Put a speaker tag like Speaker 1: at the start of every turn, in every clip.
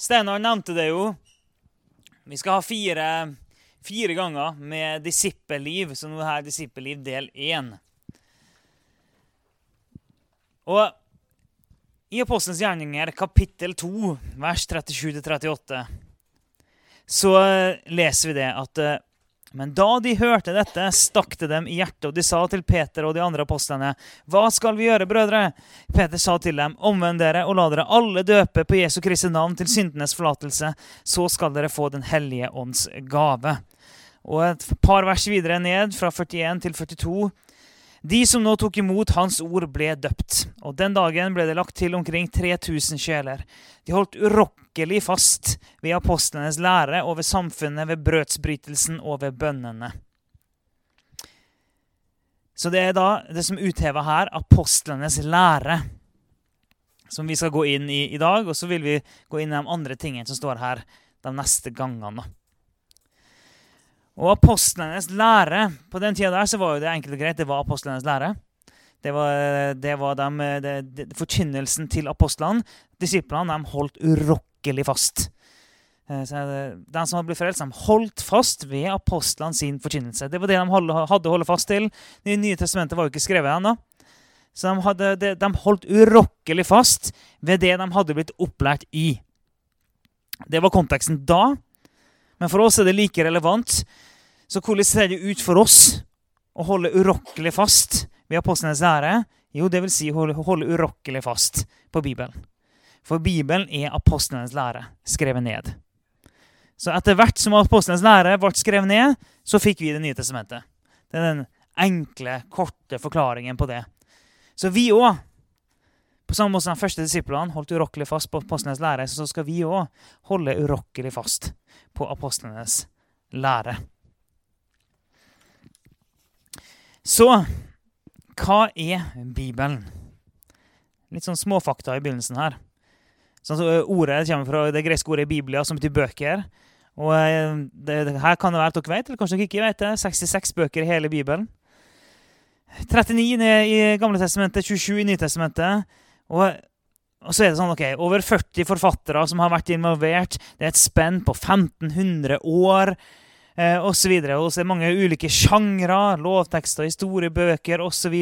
Speaker 1: Steinar nevnte det jo. Vi skal ha fire, fire ganger med disippelliv, så nå er disippelliv del én. Og i Apostelens gjerninger, kapittel 2, vers 37-38, så leser vi det at men da de hørte dette, stakk det dem i hjertet, og de sa til Peter og de andre apostlene, Hva skal vi gjøre, brødre? Peter sa til dem, Omvend dere og la dere alle døpe på Jesu Kristi navn til syndenes forlatelse, så skal dere få Den hellige ånds gave. Og et par vers videre ned, fra 41 til 42, de som nå tok imot hans ord, ble døpt, og den dagen ble det lagt til omkring 3000 sjeler. De holdt urokkelig fast ved apostlenes lære og ved samfunnet, ved brødsbrytelsen og ved bønnene. Så det er da det som uthever her, apostlenes lære, som vi skal gå inn i i dag. Og så vil vi gå inn i de andre tingene som står her de neste gangene. Og apostlenes lære På den tida der så var jo det enkelt og greit. Det var apostlenes lære. Det var, det var de, det, det, forkynnelsen til apostlene. Disiplene holdt urokkelig fast. Eh, så de som hadde blitt frelst, holdt fast ved apostlene sin forkynnelse. Det var det de hadde å holde fast til. Det nye testamentet var jo ikke skrevet ennå. Så de, hadde, de holdt urokkelig fast ved det de hadde blitt opplært i. Det var konteksten da. Men for oss er det like relevant så hvordan ser det ut for oss å holde urokkelig fast ved apostlenes lære? Jo, det vil si holde, holde urokkelig fast på Bibelen. For Bibelen er apostlenes lære skrevet ned. Så etter hvert som apostlenes lære ble skrevet ned, så fikk vi Det nye testamentet. Det er den enkle, korte forklaringen på det. Så vi òg, på samme måte som de første disiplene holdt urokkelig fast på apostlenes lære, så skal vi òg holde urokkelig fast på apostlenes lære. Så hva er Bibelen? Litt sånn småfakta i begynnelsen her. Sånn, så ordet kommer fra det greske ordet Biblia, som betyr bøker. Og det, det, Her kan det være at dere vet, eller kanskje dere ikke vet det. 66 bøker i hele Bibelen. 39 i Gamle testamentet, 27 i Nytestamentet. Og, og så er det sånn, ok, over 40 forfattere som har vært involvert. Det er et spenn på 1500 år eh, osv. Og så er det mange ulike sjangre, lovtekster, historiebøker osv.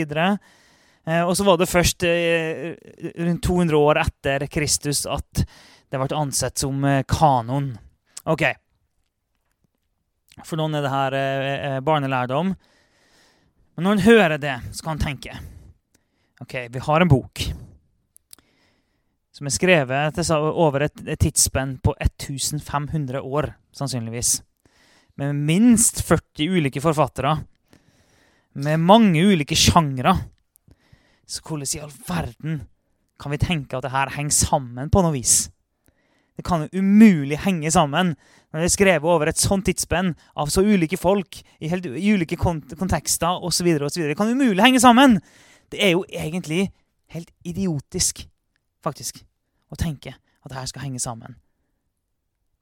Speaker 1: Eh, og så var det først eh, rundt 200 år etter Kristus at det ble ansett som eh, kanon. Ok. For noen er det her eh, eh barnelærdom. Men når en hører det, så kan en tenke Ok, vi har en bok som er skrevet over et tidsspenn på 1500 år, sannsynligvis med minst 40 ulike forfattere, med mange ulike sjangre. Så hvordan i all verden kan vi tenke at det her henger sammen på noe vis? Det kan jo umulig henge sammen når det er skrevet over et sånt tidsspenn av så ulike folk i, helt, i ulike kont kontekster osv. Det kan umulig henge sammen! Det er jo egentlig helt idiotisk, faktisk, å tenke at det her skal henge sammen.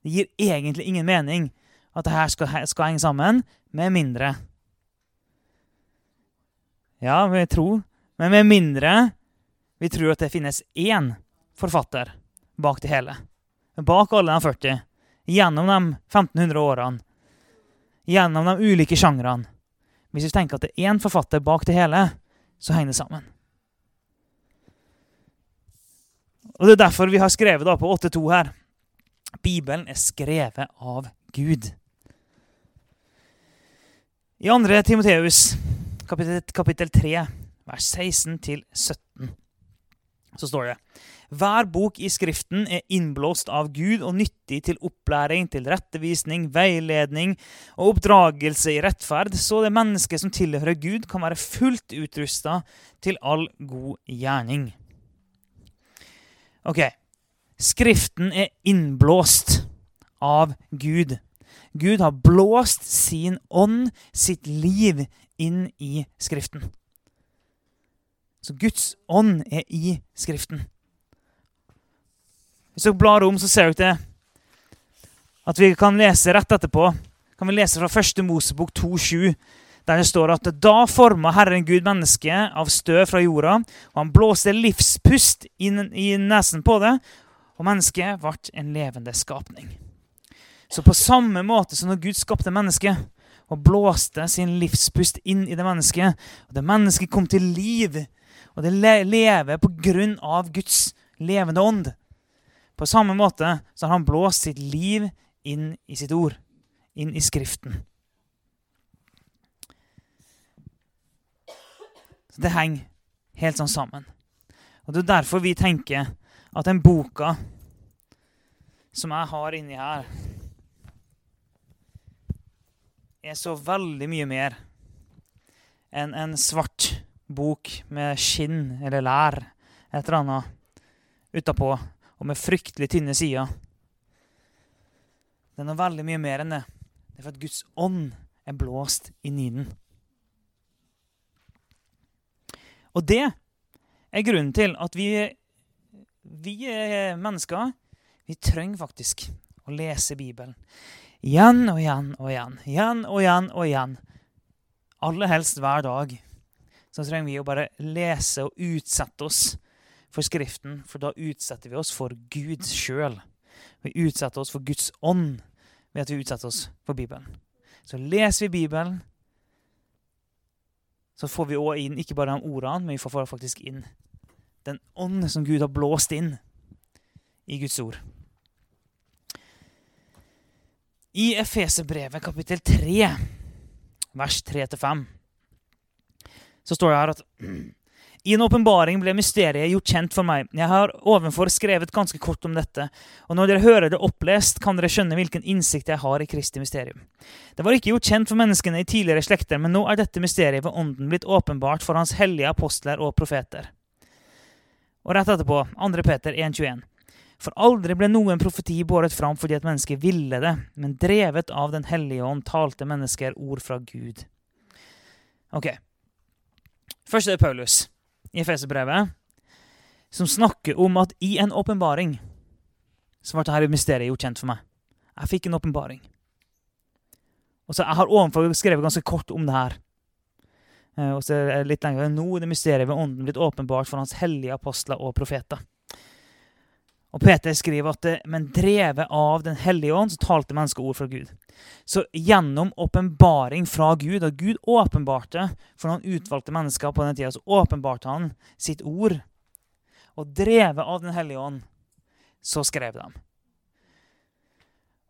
Speaker 1: Det gir egentlig ingen mening at det her skal, skal henge sammen, med mindre Ja, vi tror, men med mindre vi tror at det finnes én forfatter bak det hele. Bak alle de 40. Gjennom de 1500 årene. Gjennom de ulike sjangrene. Hvis vi tenker at det er én forfatter bak det hele, så henger det sammen. Og Det er derfor vi har skrevet da på 8.2 her. Bibelen er skrevet av Gud. I 2. Timoteus, kapittel, kapittel 3, vers 16-17, så står det Hver bok i Skriften er innblåst av Gud og nyttig til opplæring, til rettevisning, veiledning og oppdragelse i rettferd, så det mennesket som tilhører Gud, kan være fullt utrusta til all god gjerning. Ok, Skriften er innblåst av Gud. Gud har blåst sin ånd, sitt liv, inn i Skriften. Så Guds ånd er i Skriften. Hvis dere blar om, så ser dere at vi kan lese rett etterpå. Kan vi lese fra 1. Mosebok 2,7, der det står at da forma Herren Gud mennesket av støv fra jorda, og han blåste livspust inn i nesen på det, Og mennesket ble en levende skapning. Så på samme måte som når Gud skapte mennesket og blåste sin livspust inn i det mennesket, og det mennesket kom til liv, og det lever på grunn av Guds levende ånd På samme måte så har han blåst sitt liv inn i sitt ord, inn i Skriften. Så Det henger helt sånn sammen. Og Det er derfor vi tenker at den boka som jeg har inni her, er så veldig mye mer enn en svart bok med skinn eller lær et eller annet utapå, og med fryktelig tynne sider. Det er veldig mye mer enn det. Det er for at Guds ånd er blåst inn i den. Og det er grunnen til at vi, vi mennesker vi trenger faktisk å lese Bibelen. Igjen og igjen og igjen. Igjen og igjen og igjen. Aller helst hver dag. Så trenger vi å bare lese og utsette oss for Skriften, for da utsetter vi oss for Gud sjøl. Vi utsetter oss for Guds ånd ved at vi utsetter oss for Bibelen. Så leser vi Bibelen, så får vi òg inn ikke bare de ordene, men vi får faktisk inn den ånd som Gud har blåst inn i Guds ord. I Efesebrevet kapittel 3, vers 3-5, så står det her at i en åpenbaring ble mysteriet gjort kjent for meg. Jeg har ovenfor skrevet ganske kort om dette, og når dere hører det opplest, kan dere skjønne hvilken innsikt jeg har i Kristi mysterium. Det var ikke gjort kjent for menneskene i tidligere slekter, men nå er dette mysteriet ved Ånden blitt åpenbart for Hans hellige apostler og profeter. Og rett etterpå, 2. Peter 1,21. For aldri ble noen profeti båret fram fordi et menneske ville det, men drevet av Den hellige ånd talte mennesker ord fra Gud. Ok. Først er det Paulus i Efeserbrevet som snakker om at i en åpenbaring så ble dette mysteriet gjort kjent for meg. Jeg fikk en åpenbaring. Og så Jeg har ovenfor skrevet ganske kort om det her. Eh, og så er det litt lenger. Nå er det mysteriet ved Ånden blitt åpenbart for Hans hellige apostler og profeter. Og Peter skriver at det, men drevet av Den hellige ånd så talte mennesket ord fra Gud. Så gjennom åpenbaring fra Gud, og Gud åpenbarte for noen utvalgte mennesker på den tida, så åpenbarte han sitt ord. Og drevet av Den hellige ånd, så skrev de.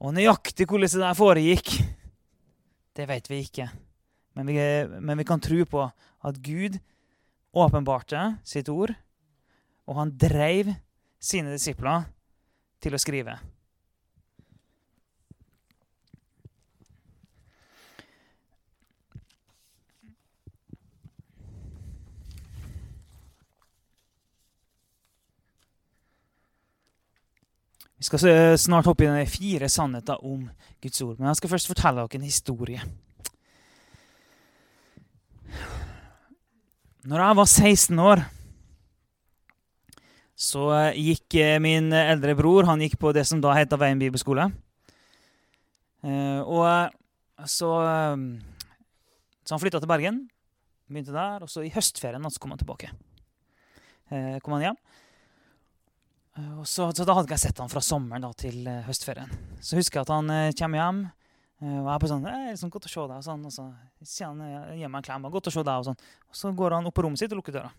Speaker 1: Og nøyaktig hvordan det der foregikk, det vet vi ikke. Men vi, men vi kan tro på at Gud åpenbarte sitt ord, og han dreiv sine disipler til å skrive. Vi skal snart hoppe inn i fire sannheter om Guds ord. Men jeg skal først fortelle dere en historie. Når jeg var 16 år, så gikk eh, min eldre bror han gikk på det som da heter Veien bibelskole. Eh, og så, så han flytta til Bergen. Begynte der, og så I høstferien så kom han tilbake. Eh, kom han hjem. Og så, så, Da hadde jeg sett han fra sommeren da, til høstferien. Så husker jeg at han kommer hjem. Og jeg er på sånn, er liksom godt å se deg, og sånn, og så sier han, gir meg en klem. godt å se deg, og sånn. Og så går han opp på rommet sitt og lukker døra.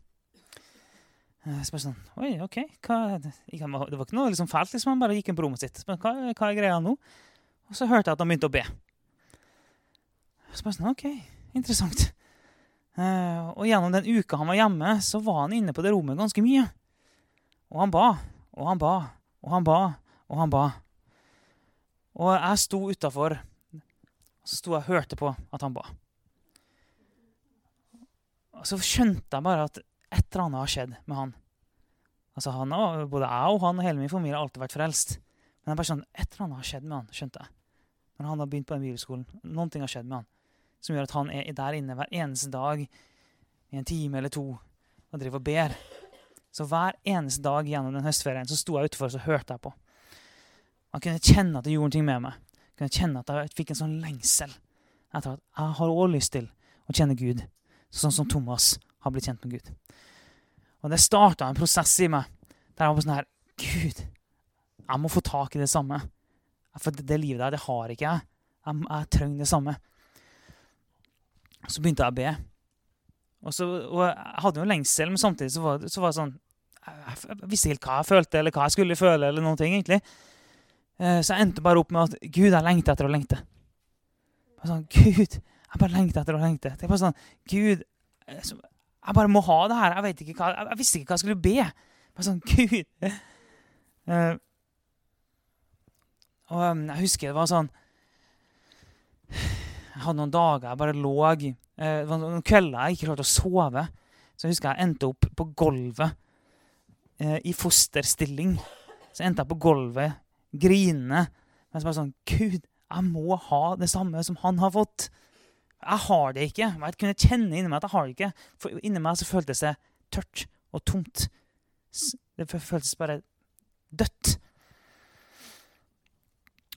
Speaker 1: Så bare sånn, oi, ok, hva, Det var ikke noe liksom fælt, liksom. Han bare gikk inn på rommet sitt. Men hva, hva er greia nå? Og så hørte jeg at han begynte å be. Så bare sånn, ok, interessant. Uh, og gjennom den uka han var hjemme, så var han inne på det rommet ganske mye. Og han ba, og han ba, og han ba, og han ba. Og jeg sto utafor så sto jeg og hørte på at han ba. Og så skjønte jeg bare at et eller annet har skjedd med han. Altså han Både jeg og han og hele min familie har alltid vært frelst. Men er bare sånn, et eller annet har skjedd med han, skjønte jeg. Når han har begynt på den bibelskolen. Noen ting har skjedd med han som gjør at han er der inne hver eneste dag i en time eller to og driver og ber. Så hver eneste dag gjennom den høstferien så sto jeg utenfor og så hørte jeg på. Han kunne kjenne at det gjorde noe med meg kunne kjenne at jeg fikk en sånn lengsel at jeg har også lyst til å kjenne Gud, sånn som Thomas har blitt kjent med Gud. Og det starta en prosess i meg der jeg var sånn her Gud, Jeg må få tak i det samme. For det, det livet der, det har ikke jeg. Jeg, jeg trenger det samme. Så begynte jeg å be. Og, så, og jeg hadde jo lengsel, men samtidig så var, så var det sånn jeg, visste ikke hva jeg følte, eller hva jeg skulle føle. eller noen ting, egentlig. Eh, så jeg endte bare opp med at Gud, jeg lengter etter å lengte. Sånn, Gud, jeg bare lengter etter å lengte. Det er bare sånn, Gud, eh, jeg bare må ha det her. Jeg, hva, jeg, visste ikke hva jeg skulle be. Bare sånn, Gud. Uh, og um, jeg husker det var sånn Jeg hadde noen dager jeg bare lå uh, Det var noen kvelder jeg ikke klarte å sove. Så jeg husker jeg endte opp på gulvet uh, i fosterstilling. Så endte jeg på gulvet grinende. Men så bare sånn Gud, jeg må ha det samme som han har fått. Jeg har det ikke. Jeg kunne kjenne inni meg at jeg har det ikke. For inni meg så føltes det tørt og tomt. Det føltes bare dødt.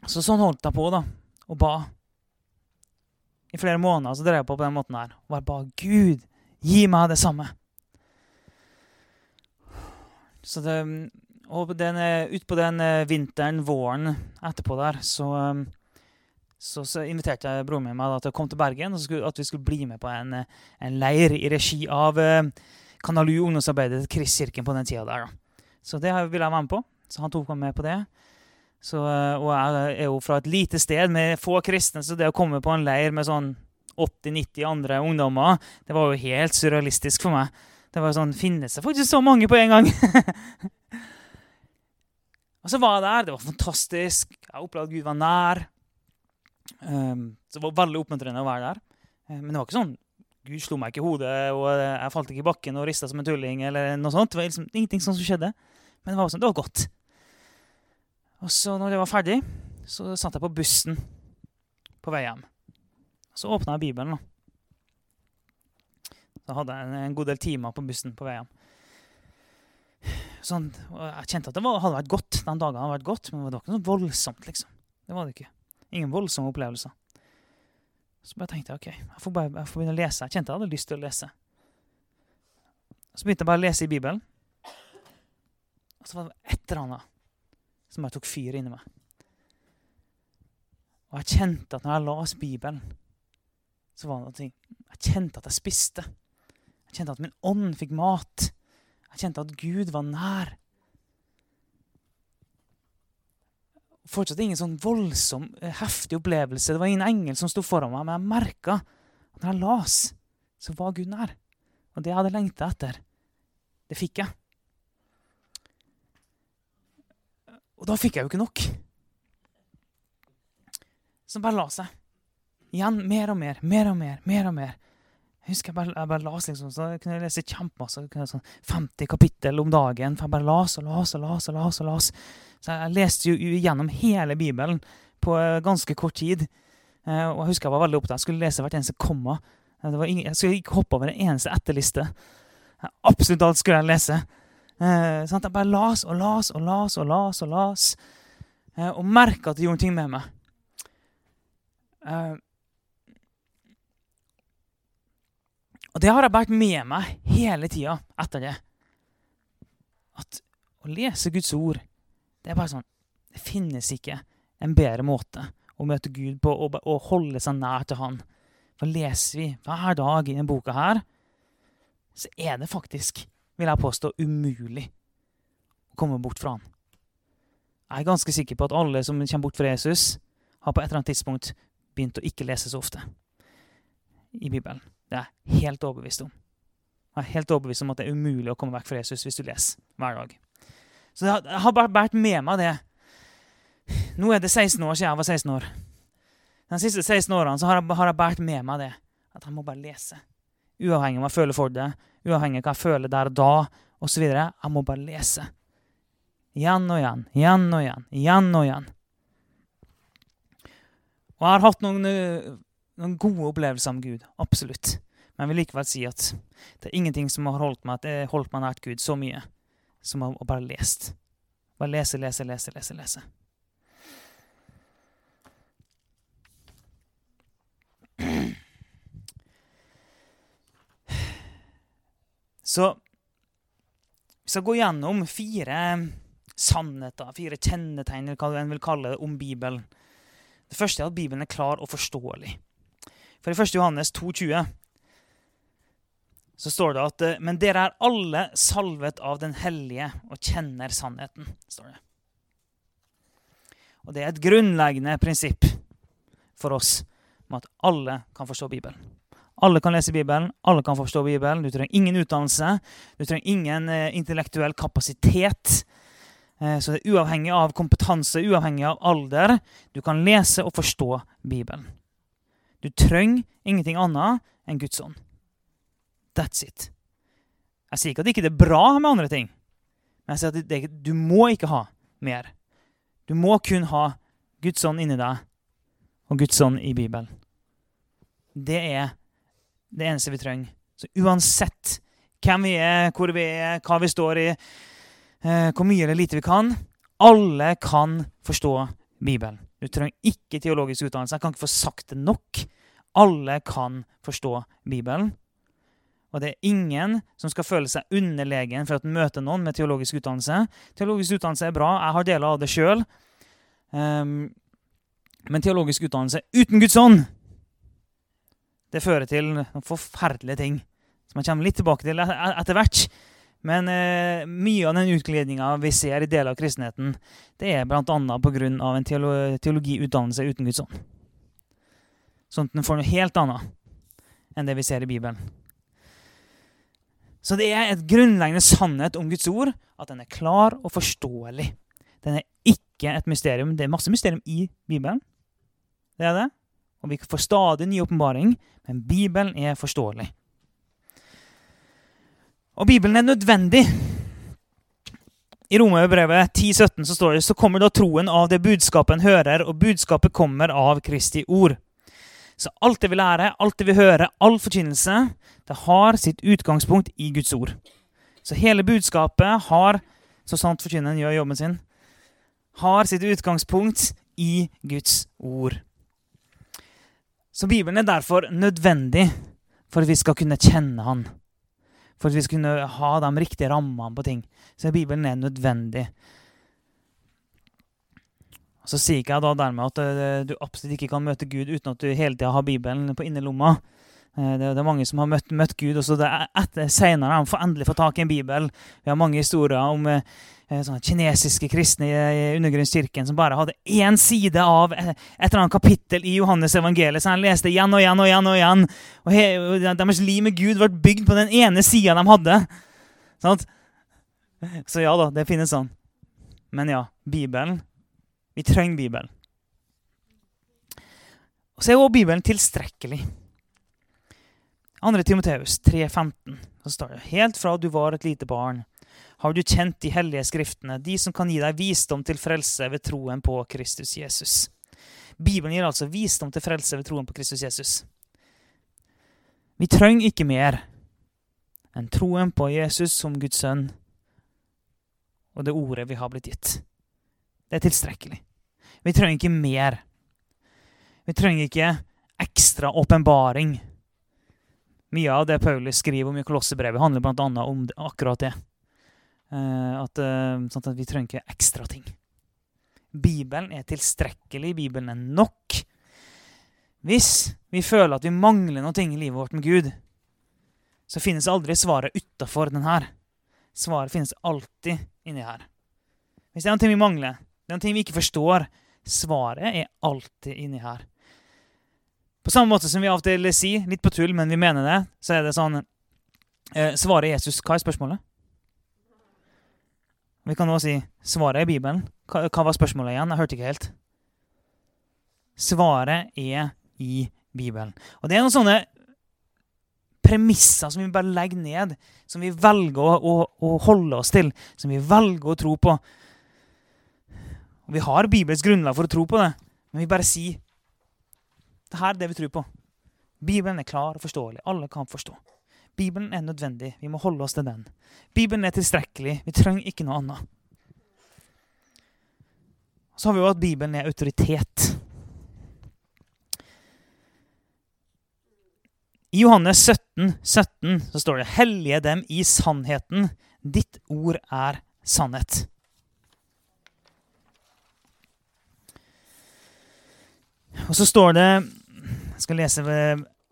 Speaker 1: Så sånn holdt jeg på, da, og ba. I flere måneder så drev jeg på på den måten her. Og jeg ba Gud, gi meg det samme. Så det, og den, utpå den eh, vinteren, våren etterpå der, så, eh, så, så inviterte jeg broren min meg da, til å komme til Bergen, og skulle, at vi skulle bli med på en, eh, en leir i regi av Kanalu ungdomsarbeidet til Kristkirken på den tida der. Da. Så det ville jeg være med på. Så han tok meg med på det. Så, og jeg er jo fra et lite sted med få kristne, så det å komme på en leir med sånn 80-90 andre ungdommer, det var jo helt surrealistisk for meg. Det var sånn Finnes det faktisk så mange på en gang? og så var jeg der. Det var fantastisk. Jeg opplevde at Gud var nær. Um, så det var veldig oppmuntrende å være der. Um, men det var ikke sånn Gud slo meg ikke i hodet, og jeg falt ikke i bakken og rista som en tulling. eller noe sånt. Det var liksom ingenting sånt som skjedde. Men det var, sånn, det var godt. Og så når det var ferdig, så satt jeg på bussen på vei hjem. Så åpna jeg Bibelen. da. Så hadde jeg en, god del timer på bussen på vei hjem. Sånn, jeg kjente at det var, hadde vært godt. Den dagen hadde vært godt, men det var ikke noe voldsomt. liksom. Det var det ikke. Ingen voldsomme opplevelser. Så bare tenkte jeg ok, jeg får, bare, jeg får begynne å lese. Jeg kjente jeg hadde lyst til å lese. Så begynte jeg bare å lese i Bibelen. Og så var det et eller annet som bare tok fyr inni meg. Og jeg kjente at når jeg las Bibelen, så var det noe Jeg kjente at jeg spiste. Jeg kjente at min ånd fikk mat. Jeg kjente at Gud var nær. Fortsatt ingen sånn voldsom, eh, heftig opplevelse. Det var ingen engel som sto foran meg, men jeg merka at når jeg las, så var Gud nær. Og det jeg hadde lengta etter, det fikk jeg. Og da fikk jeg jo ikke nok. Så bare la seg. Igjen mer og mer, mer og mer, mer og mer. Jeg husker jeg bare, jeg bare las liksom, så jeg kunne lese kjempemasse. Sånn 50 kapittel om dagen. for Jeg bare las og las og las. og las og las. Så jeg leste jo gjennom hele Bibelen på eh, ganske kort tid. Eh, og Jeg husker jeg var veldig opptatt. Jeg skulle lese hvert eneste komma. Ingen, jeg skulle ikke hoppe over en eneste etterliste. Absolutt alt skulle jeg lese. Eh, sånn jeg bare las og las og las og las og las. Eh, og merka at det gjorde ting med meg. Eh, og det har jeg båret med meg hele tida etter det. At å lese Guds ord, det er bare sånn Det finnes ikke en bedre måte å møte Gud på og, og holde seg nær til Han. For leser vi hver dag i denne boka her, så er det faktisk vil jeg påstå, umulig å komme bort fra han. Jeg er ganske sikker på at alle som kommer bort fra Jesus, har på et eller annet tidspunkt begynt å ikke lese så ofte i Bibelen. Det er jeg helt overbevist om. Jeg er helt overbevist om at det er umulig å komme vekk fra Jesus hvis du leser hver dag. Så jeg har bare båret med meg det. Nå er det 16 år siden jeg var 16 år. De siste 16 årene så har jeg, har båret med meg det. At jeg må bare lese. Uavhengig av om jeg føler for det, uavhengig av hva jeg føler der og da, osv. Jeg må bare lese. Igjen og igjen, igjen og igjen, igjen og igjen. Og jeg har hatt noen, eh, noen gode opplevelser med Gud. Absolutt. Men jeg vil likevel si at det er ingenting som har holdt meg, holdt meg nært Gud så mye som å bare lest. Bare lese, lese, lese, lese. lese. Så vi skal gå gjennom fire sannheter, fire kjennetegn, eller hva enn vil kalle det, om Bibelen. Det første er at Bibelen er klar og forståelig. For i 1. Johannes 2,20 så står det at Men dere er alle salvet av Den hellige og kjenner sannheten. står det. Og det er et grunnleggende prinsipp for oss om at alle kan forstå Bibelen. Alle kan lese Bibelen, alle kan forstå Bibelen. Du trenger ingen utdannelse, du trenger ingen eh, intellektuell kapasitet. Eh, så det er uavhengig av kompetanse, uavhengig av alder. Du kan lese og forstå Bibelen. Du trenger ingenting annet enn Guds ånd. That's it. Jeg sier ikke at det ikke er bra med andre ting, men jeg sier at det, du må ikke ha mer. Du må kun ha Guds ånd inni deg og Guds ånd i Bibelen. Det er det eneste vi trenger. Så uansett hvem vi er, hvor vi er, hva vi står i, eh, hvor mye eller lite vi kan Alle kan forstå Bibelen. Du trenger ikke teologisk utdannelse. Jeg kan ikke få sagt det nok. Alle kan forstå Bibelen. Og det er ingen som skal føle seg underlegen for at en møter noen med teologisk utdannelse. Teologisk utdannelse er bra. Jeg har deler av det sjøl. Um, ehm, men teologisk utdannelse uten Guds ånd det fører til noen forferdelige ting. Som jeg kommer litt tilbake til etter hvert. Men eh, mye av den utglidninga vi ser i deler av kristenheten, det er bl.a. pga. en teolo teologiutdannelse uten Guds ånd. Sånn at den får noe helt annet enn det vi ser i Bibelen. Så det er et grunnleggende sannhet om Guds ord at den er klar og forståelig. Den er ikke et mysterium. Det er masse mysterium i Bibelen. Det er det. Og vi får stadig ny åpenbaring, men Bibelen er forståelig. Og Bibelen er nødvendig. I Romerbrevet 10,17 så står det så kommer da troen av det budskapet en hører, og budskapet kommer av Kristi ord. Så alt det vi lærer, alt det vi hører, all forkynnelse, det har sitt utgangspunkt i Guds ord. Så hele budskapet har, så sant forkynneren gjør jobben sin, har sitt utgangspunkt i Guds ord. Så Bibelen er derfor nødvendig for at vi skal kunne kjenne Han. For at vi skal kunne ha de riktige rammene på ting. Så Bibelen er nødvendig. Så sier ikke jeg da dermed at eh, du absolutt ikke kan møte Gud uten at du hele tida har Bibelen på innerlomma. Eh, det, er mange som har møtt, møtt Gud, og så det etter, senere har de endelig fått tak i en bibel. Vi har mange historier om Eh, sånne kinesiske kristne i undergrunnskirken som bare hadde én side av et eller annet kapittel i Johannes evangeliet. Så han leste igjen og igjen og igjen. Og igjen. Og, he, og Deres liv med Gud ble bygd på den ene sida de hadde. Sånn? Så ja da, det finnes sånn. Men ja, Bibelen Vi trenger Bibelen. Og så er også Bibelen tilstrekkelig. 2. Timoteus 3,15 så står det helt fra du var et lite barn har du kjent de hellige skriftene, de som kan gi deg visdom til frelse ved troen på Kristus Jesus. Bibelen gir altså visdom til frelse ved troen på Kristus Jesus. Vi trenger ikke mer enn troen på Jesus som Guds sønn og det ordet vi har blitt gitt. Det er tilstrekkelig. Vi trenger ikke mer. Vi trenger ikke ekstra åpenbaring. Mye av det Paulus skriver om i Kolossebrevet, handler bl.a. om akkurat det. Eh, at, eh, sånn at vi trenger ikke ekstra ting. Bibelen er tilstrekkelig, Bibelen er nok. Hvis vi føler at vi mangler noe i livet vårt med Gud, så finnes aldri svaret utafor den her. Svaret finnes alltid inni her. Hvis det er noe vi mangler, det er noe vi ikke forstår, svaret er alltid inni her. På samme måte som vi av og til sier, litt på tull, men vi mener det, så er det sånn eh, Svaret Jesus, hva er spørsmålet? Vi kan også si svaret er Bibelen. Hva, hva, var spørsmålet igjen? Jeg hørte ikke helt. Svaret er i Bibelen. Og det er noen sånne premisser som vi bare legger ned, som vi velger å, å, å holde oss til, som vi velger å tro på. Og Vi har Bibels grunnlag for å tro på det, men vi bare sier det her er det vi tror på. Bibelen er klar og forståelig. Alle kan forstå. Bibelen er nødvendig. Vi må holde oss til den. Bibelen er tilstrekkelig. Vi trenger ikke noe annet. Så har vi jo at Bibelen er autoritet. I Johannes 17, 17 så står det 'Hellige dem i sannheten. Ditt ord er sannhet'. Og så står det Jeg skal lese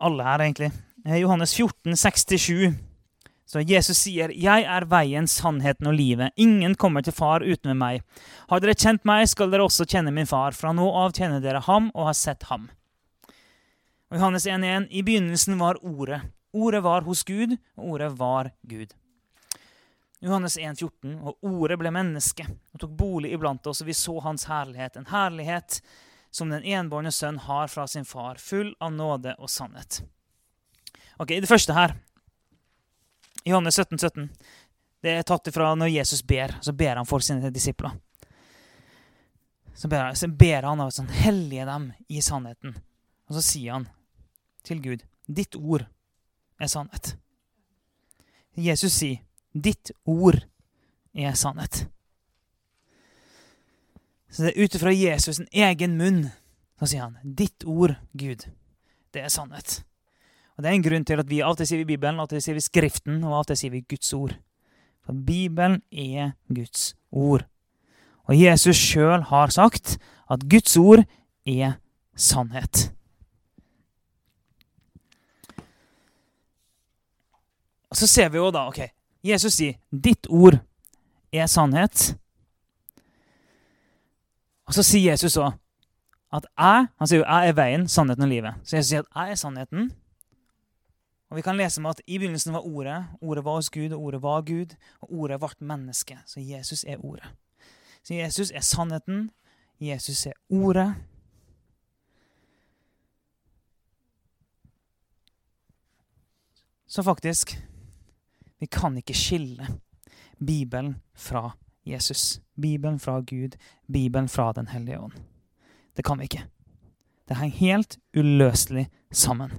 Speaker 1: alle her, egentlig. Eh, Johannes 14, 67. Så Jesus sier, 'Jeg er veien, sannheten og livet. Ingen kommer til Far uten meg.' 'Har dere kjent meg, skal dere også kjenne min far.' 'Fra nå av kjenner dere ham og har sett ham.' Og Johannes 1,1.: I begynnelsen var Ordet. Ordet var hos Gud, og Ordet var Gud. Johannes 1,14.: Og Ordet ble menneske og tok bolig iblant oss, og vi så Hans herlighet. En herlighet som den enbårne sønn har fra sin far, full av nåde og sannhet. Ok, Det første her, Johannes 17, 17, det er tatt ifra når Jesus ber. Så ber han for sine disipler. Så ber, så ber han av sånn, hellige dem i sannheten. Og så sier han til Gud, ditt ord er sannhet. Jesus sier, ditt ord er sannhet. Så det er ut ifra Jesus' egen munn så sier han, ditt ord, Gud, det er sannhet. Og Det er en grunn til at vi alltid sier vi Bibelen, alltid sier vi Skriften, og alltid sier vi Guds ord. For Bibelen er Guds ord. Og Jesus sjøl har sagt at Guds ord er sannhet. Og Så ser vi jo da ok, Jesus sier 'ditt ord er sannhet'. Og så sier Jesus òg at jeg han sier jo, 'jeg er veien, sannheten og livet'. Så Jesus sier at 'jeg er sannheten'. Og Vi kan lese om at i begynnelsen var Ordet. Ordet var hos Gud, og Ordet var Gud. Og Ordet ble menneske. Så Jesus er Ordet. Så Jesus er sannheten. Jesus er Ordet. Så faktisk Vi kan ikke skille Bibelen fra Jesus. Bibelen fra Gud. Bibelen fra Den hellige ånd. Det kan vi ikke. Det henger helt uløselig sammen.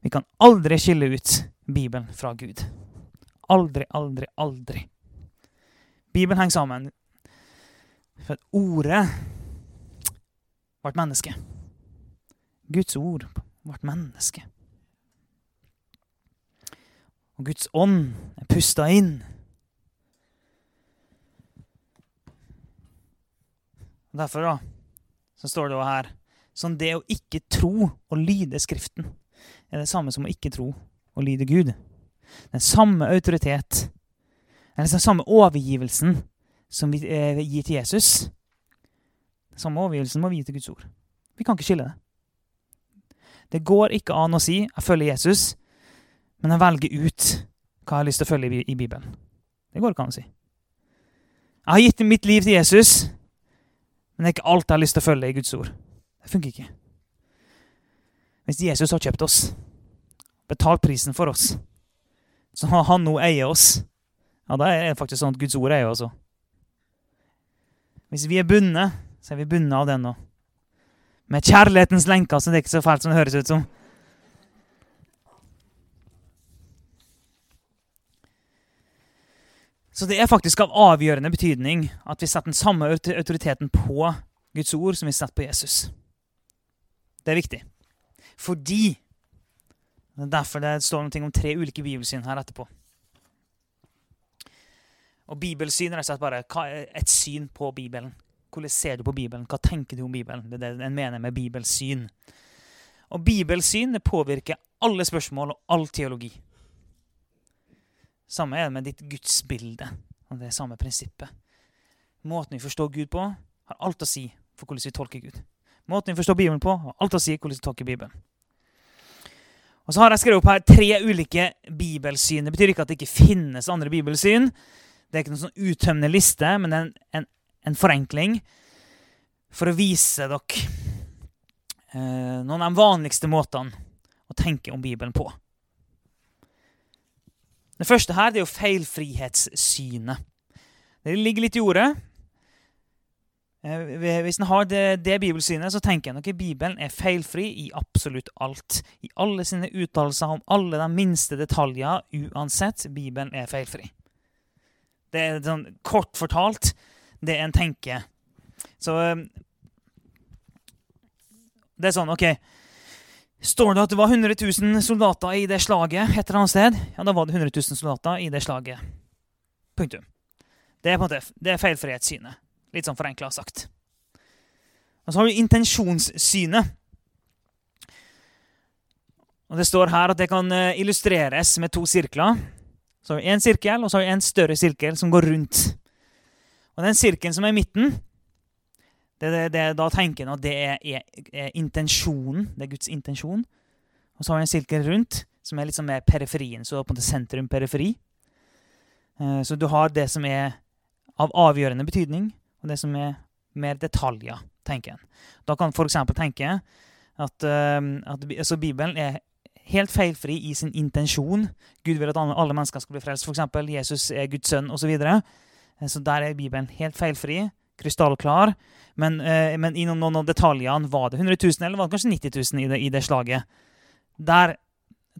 Speaker 1: Vi kan aldri skille ut Bibelen fra Gud. Aldri, aldri, aldri. Bibelen henger sammen. For at ordet ble menneske. Guds ord ble menneske. Og Guds ånd er pusta inn. Derfor da, så står det jo her Sånn det å ikke tro og lyde Skriften er det samme som å ikke tro og lyde Gud. Den samme autoritet, eller den samme overgivelsen som vi eh, gir til Jesus, den samme overgivelsen må vi gi til Guds ord. Vi kan ikke skille det. Det går ikke an å si 'jeg følger Jesus', men jeg velger ut hva jeg har lyst til å følge i Bibelen. Det går ikke an å si. Jeg har gitt mitt liv til Jesus, men det er ikke alt jeg har lyst til å følge i Guds ord. Det funker ikke. Hvis Jesus har kjøpt oss, betalt prisen for oss, så har han nå eier oss, ja, da er det faktisk sånn at Guds ord eier oss òg. Hvis vi er bundet, så er vi bundet av den nå. Med kjærlighetens lenker, så det er ikke så fælt som det høres ut som. Så det er faktisk av avgjørende betydning at vi setter den samme autoriteten på Guds ord som vi setter på Jesus. Det er viktig. Fordi Det er derfor det står noe om tre ulike bibelsyn her etterpå. Og Bibelsyn er bare et syn på Bibelen. Hvordan ser du på Bibelen? Hva tenker du om Bibelen? Det er det en mener med bibelsyn. Og bibelsyn det påvirker alle spørsmål og all teologi. Samme er det med ditt gudsbilde. Det er samme prinsippet. Måten vi forstår Gud på, har alt å si for hvordan vi tolker Gud. Måten vi forstår Bibelen på, har alt å si hvordan vi tolker Bibelen. Og så har jeg skrevet opp her tre ulike bibelsyn. Det betyr ikke at det ikke finnes andre bibelsyn. Det er ikke noen sånn uttømmende liste, men en, en, en forenkling for å vise dere eh, noen av de vanligste måtene å tenke om Bibelen på. Det første her det er jo feilfrihetssynet. Det ligger litt i ordet. Eh, hvis en har det, det, bibelsynet, så tenker jeg nok at Bibelen er feilfri i absolutt alt. I alle sine uttalelser om alle de minste detaljer, uansett. Bibelen er feilfri. Det er sånn kort fortalt det en tenker. Så eh, Det er sånn, OK Står det at det var 100 000 soldater i det slaget et eller annet sted, ja, da var det 100 000 soldater i det slaget. Punktum. Det er på en måte, det er feilfrihetssynet. Litt sånn forenkla sagt. Og så har vi intensjonssynet. Og Det står her at det kan eh, illustreres med to sirkler. Så har vi en sirkel, og så har vi en større sirkel som går rundt. Og den sirkelen som er i midten, det, det, det, da tenker en at det er, er, er, intensjonen. Det er Guds intensjon. Og så har vi en sirkel rundt, som er litt sånn mer periferien. Så på en måte sentrum-periferi. Eh, så du har det som er av avgjørende betydning, og det som er mer detaljer, tenker en. Da kan en f.eks. tenke at, uh, at altså Bibelen er helt feilfri i sin intensjon. Gud vil at alle mennesker skal bli frelst, f.eks. Jesus er Guds sønn osv. Så, videre. Eh, så der er Bibelen helt feilfri, krystallklar. Men, uh, men i noen, av detaljene var det 100 000, eller var det kanskje 90 000 i det, i det slaget. Der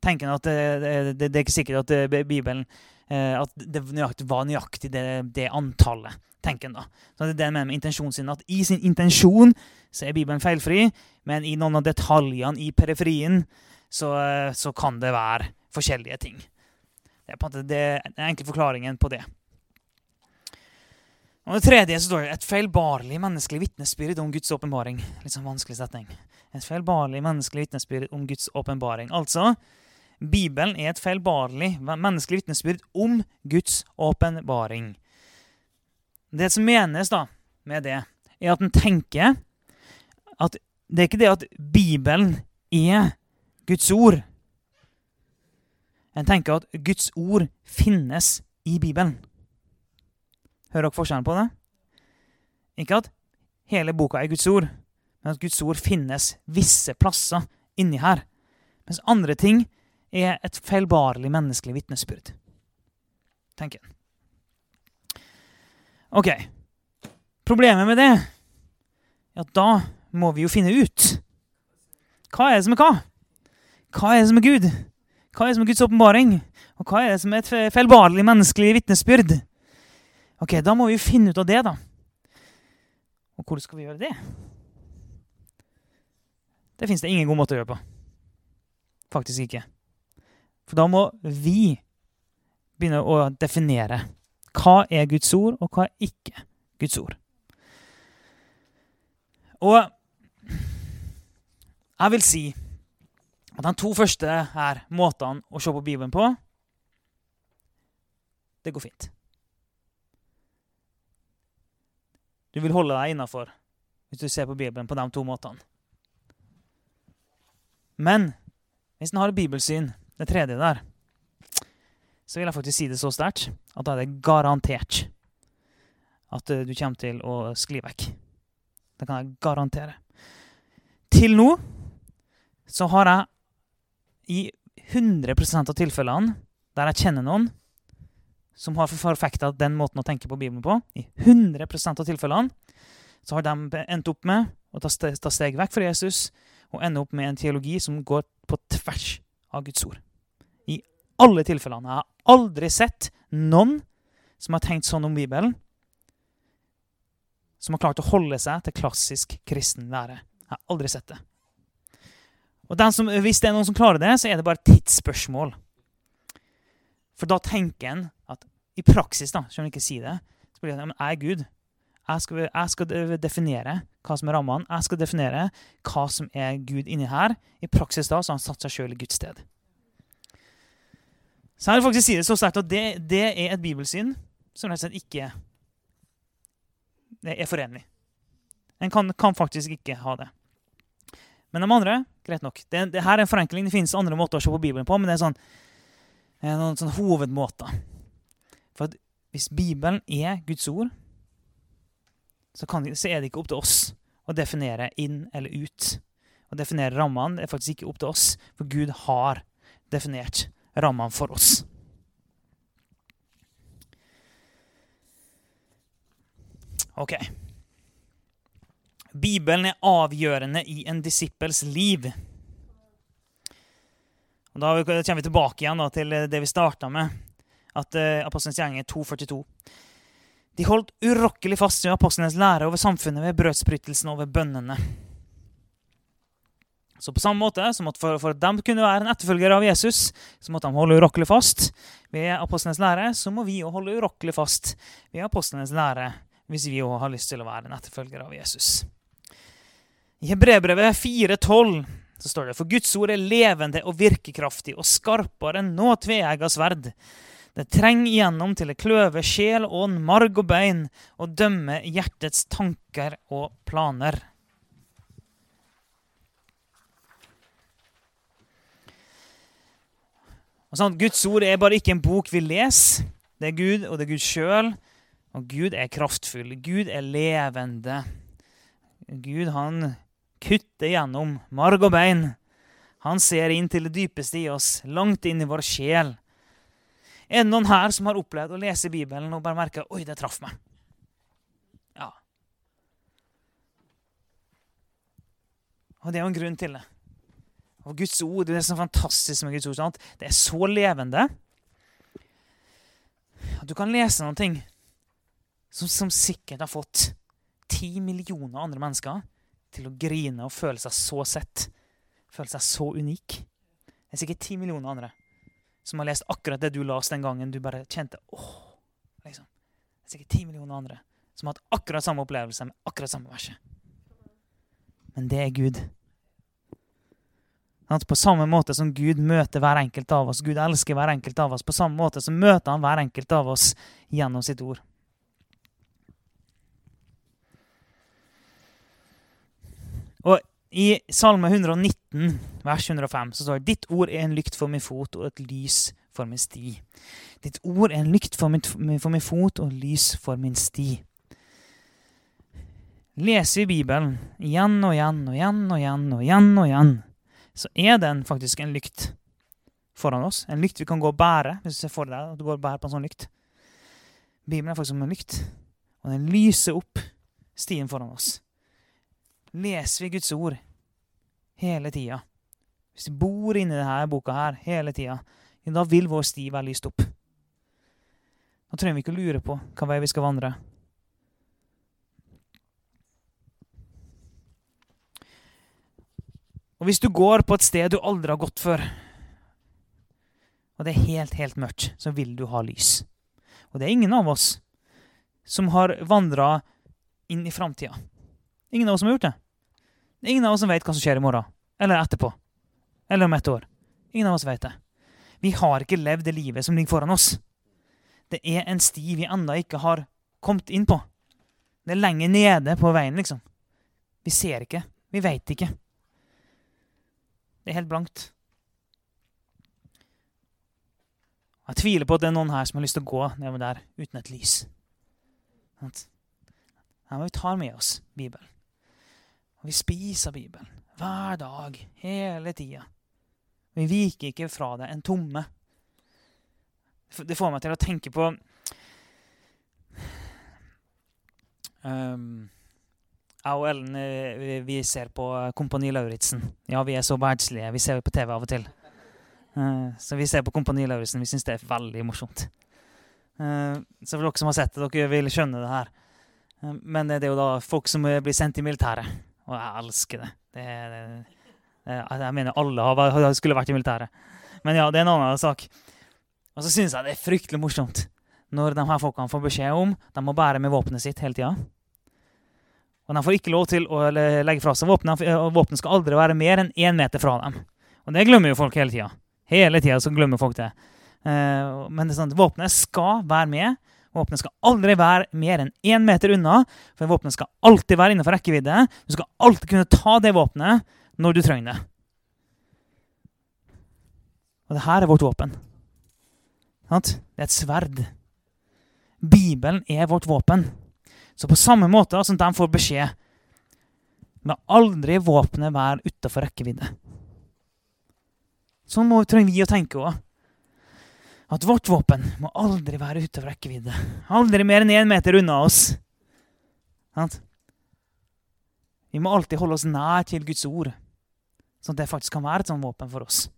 Speaker 1: tenker en at det, det, det, er ikke sikkert at Bibelen at det var nøyaktig det, det antallet tenker en da. Så det er det med, med intensjonen sin, at I sin intensjon så er Bibelen feilfri, men i noen av detaljene i periferien så, så kan det være forskjellige ting. Det er på en måte den enkle forklaringen på det. Og Det tredje så står det et feilbarlig menneskelig vitnesbyrd om Guds åpenbaring. Litt sånn vanskelig setning. Et feilbarlig menneskelig vitnesbyrd om Guds åpenbaring. Altså, Bibelen er et feilbarlig menneskelig vitnesbyrd om Guds åpenbaring. Det som menes da med det, er at en tenker at det er ikke det at Bibelen er Guds ord. En tenker at Guds ord finnes i Bibelen. Hører dere forskjellen på det? Ikke at hele boka er Guds ord, men at Guds ord finnes visse plasser inni her. Mens andre ting er et feilbarlig menneskelig vitnesbyrd. tenker en. Ok. Problemet med det er at da må vi jo finne ut hva er det som er hva? Hva er det som er Gud? Hva er det som er Guds åpenbaring? Og hva er det som er et feilbarlig menneskelig vitnesbyrd? Ok, Da må vi finne ut av det, da. Og hvordan skal vi gjøre det? Det fins det ingen god måte å gjøre på. Faktisk ikke. For da må vi begynne å definere hva er Guds ord, og hva er ikke Guds ord? Og jeg vil si at de to første her måtene å se på Bibelen på, det går fint. Du vil holde deg innafor hvis du ser på Bibelen på de to måtene. Men hvis en har et bibelsyn, det tredje der, så vil jeg faktisk si det så sterkt at da er det garantert at eh, du kommer til å skli vekk. Det kan jeg garantere. Til nå så har jeg i 100% av tilfellene der jeg kjenner noen som har forfekta den måten å tenke på Bibelen på, i 100% av tilfellene så har de endt opp med å ta steg vekk fra Jesus og ende opp med en teologi som går på tvers av Guds ord. Alle tilfellene. Jeg har aldri sett noen som har tenkt sånn om Bibelen, som har klart å holde seg til klassisk kristen lære. Jeg har aldri sett det. Og som, Hvis det er noen som klarer det, så er det bare tidsspørsmål. For da tenker en at i praksis, da, selv om jeg ikke sier det, så blir det at jeg er Gud. Jeg skal, jeg skal, definere hva som er rammene. Jeg skal definere hva som er Gud inni her. I praksis da så har han satt seg sjøl i Guds sted. Så her er det faktisk si det så sterkt at det, det er et bibelsyn som rett og slett ikke er forenlig. En kan, kan, faktisk ikke ha det. Men de andre greit nok. Det, det her er en forenkling. Det finnes andre måter å se på Bibelen på, men det er sånn, noen sånn hovedmåter. For hvis Bibelen er Guds ord, så, kan, så, er det ikke opp til oss å definere inn eller ut. Å definere rammene er faktisk ikke opp til oss, for Gud har definert rammene for oss. Ok. Bibelen er avgjørende i en disippels liv. Og Da kommer vi tilbake igjen da, til det vi starta med, at uh, Apostelens gjerning 242. De holdt urokkelig fast ved apostlenes lære over samfunnet ved brødsbrytelsen og ved bønnene. Så på samme måte som at for, for, at de kunne være en etterfølger av Jesus, så måtte de holde urokkelig fast ved apostlenes lære. Så må vi òg holde urokkelig fast ved apostlenes lære hvis vi òg har lyst til å være en etterfølger av Jesus. I Hebrebrevet 4,12 så står det For Guds ord er levende og virkekraftig og skarpere enn noe tveegga sverd. Det trenger igjennom til det kløver sjel, og marg og bein, og dømmer hjertets tanker og planer. Sånn, Guds ord er bare ikke en bok vi leser. Det er Gud, og det er Gud sjøl. Og Gud er kraftfull. Gud er levende. Gud, han kutter gjennom marg og bein. Han ser inn til det dypeste i oss, langt inn i vår sjel. Er det noen her som har opplevd å lese Bibelen og bare merka oi, det traff meg? Ja. Og det er jo en grunn til det. Og Guds ord, Det er så fantastisk med Guds ord. Sant? Det er så levende du kan lese noen ting som, som sikkert har fått ti millioner andre mennesker til å grine og føle seg så sett. Føle seg så unik. Det er sikkert ti millioner andre som har lest akkurat det du leste den gangen du bare kjente åh, liksom. Det er sikkert ti millioner andre som har hatt akkurat samme opplevelse med akkurat samme verset. Men det er Gud. På samme måte som Gud møter hver enkelt av oss, Gud elsker hver enkelt av oss, på samme måte så møter han hver enkelt av oss gjennom sitt ord. Og i Salme 119, vers 105, så står det Ditt ord er en lykt for min fot og et lys for min sti. Ditt ord er en lykt for min, for min fot og lys for min sti. Leser vi Bibelen igjen og igjen og igjen og igjen, og igjen og igjen, så er den faktisk en lykt foran oss. En lykt vi kan gå og bære, hvis du ser for deg at du går og bærer på en sånn lykt. Bibelen er faktisk som en lykt, og den lyser opp stien foran oss leser vi Guds ord hele tida, hvis vi bor inni denne boka her hele tida, da vil vår sti være lyst opp. Da trenger vi ikke å lure på hva vei vi skal vandre. Og hvis du går på et sted du aldri har gått før, og det er helt, helt mørkt, så vil du ha lys. Og det er ingen av oss som har vandra inn i framtida. Ingen av oss som har gjort det. Ingen av oss som vet hva som skjer i morgen. Eller etterpå. Eller om et år. Ingen av oss vet det. Vi har ikke levd det livet som ligger foran oss. Det er en sti vi ennå ikke har kommet inn på. Det er lenger nede på veien, liksom. Vi ser ikke. Vi veit ikke. Det er helt blankt. Jeg tviler på at det er noen her som har lyst til å gå nedover der uten et lys. Her må vi ta med oss Bibelen. Og vi spiser Bibelen hver dag, hele tida. Vi viker ikke fra det en tomme. Det får meg til å tenke på um, Jeg og Ellen vi, vi ser på Kompani Lauritzen. Ja, vi er så verdslige. Vi ser på TV av og til. Uh, så vi ser på Kompani Lauritzen. Vi syns det er veldig morsomt. Uh, så for dere som har sett det, dere vil skjønne det her. Uh, men det er jo da folk som blir sendt i militæret. Og jeg elsker det. det, det, det jeg mener alle har, skulle vært i militæret. Men ja, det er en annen sak. Og så syns jeg det er fryktelig morsomt når de her folkene får beskjed om de må bære med våpenet sitt hele tida. Og de får ikke lov til å legge fra seg våpen. og Våpenet skal aldri være mer enn én meter fra dem. Og det glemmer jo folk hele tida. Hele tida glemmer folk det. Eh, men det er sånn, våpenet skal være med Våpenet skal aldri være mer enn én meter unna, for våpenet skal alltid være innenfor rekkevidde. Du skal alltid kunne ta det våpenet når du trenger det. Og det her er vårt våpen. Det er et sverd. Bibelen er vårt våpen. Så på samme måte som de får beskjed La aldri våpenet være utafor rekkevidde. Sånn må, trenger vi å tenke òg at vårt våpen må aldri være ute rekkevidde. Aldri mer enn én meter unna oss. Vi må alltid holde oss nær til Guds ord, sånn at det faktisk kan være et sånt våpen for oss.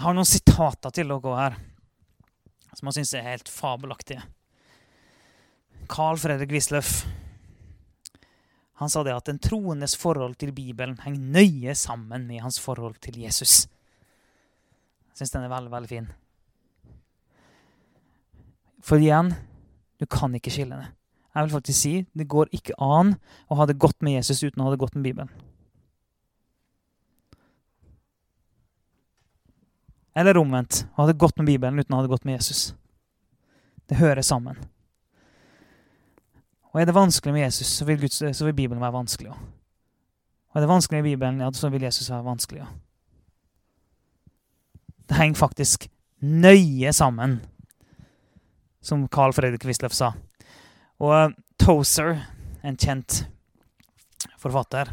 Speaker 1: Jeg har noen sitater til dere her som jeg syns er helt fabelaktige. Carl Fredrik Wisløff han sa det at en troendes forhold til Bibelen henger nøye sammen med hans forhold til Jesus. Jeg syns den er veldig, veldig fin. For igjen, du kan ikke skille det. Jeg vil faktisk si det går ikke an å ha det godt med Jesus uten å ha det godt med Bibelen. Eller omvendt. og hadde gått med Bibelen uten å ha godt med Jesus. Det hører sammen. Og er det vanskelig med Jesus, så vil, Guds, så vil Bibelen være vanskelig òg. Og er det vanskelig med Bibelen, ja, så vil Jesus være vanskelig òg. Det henger faktisk nøye sammen, som Carl Fredrik Wisløff sa. Og Tozer, en kjent forfatter,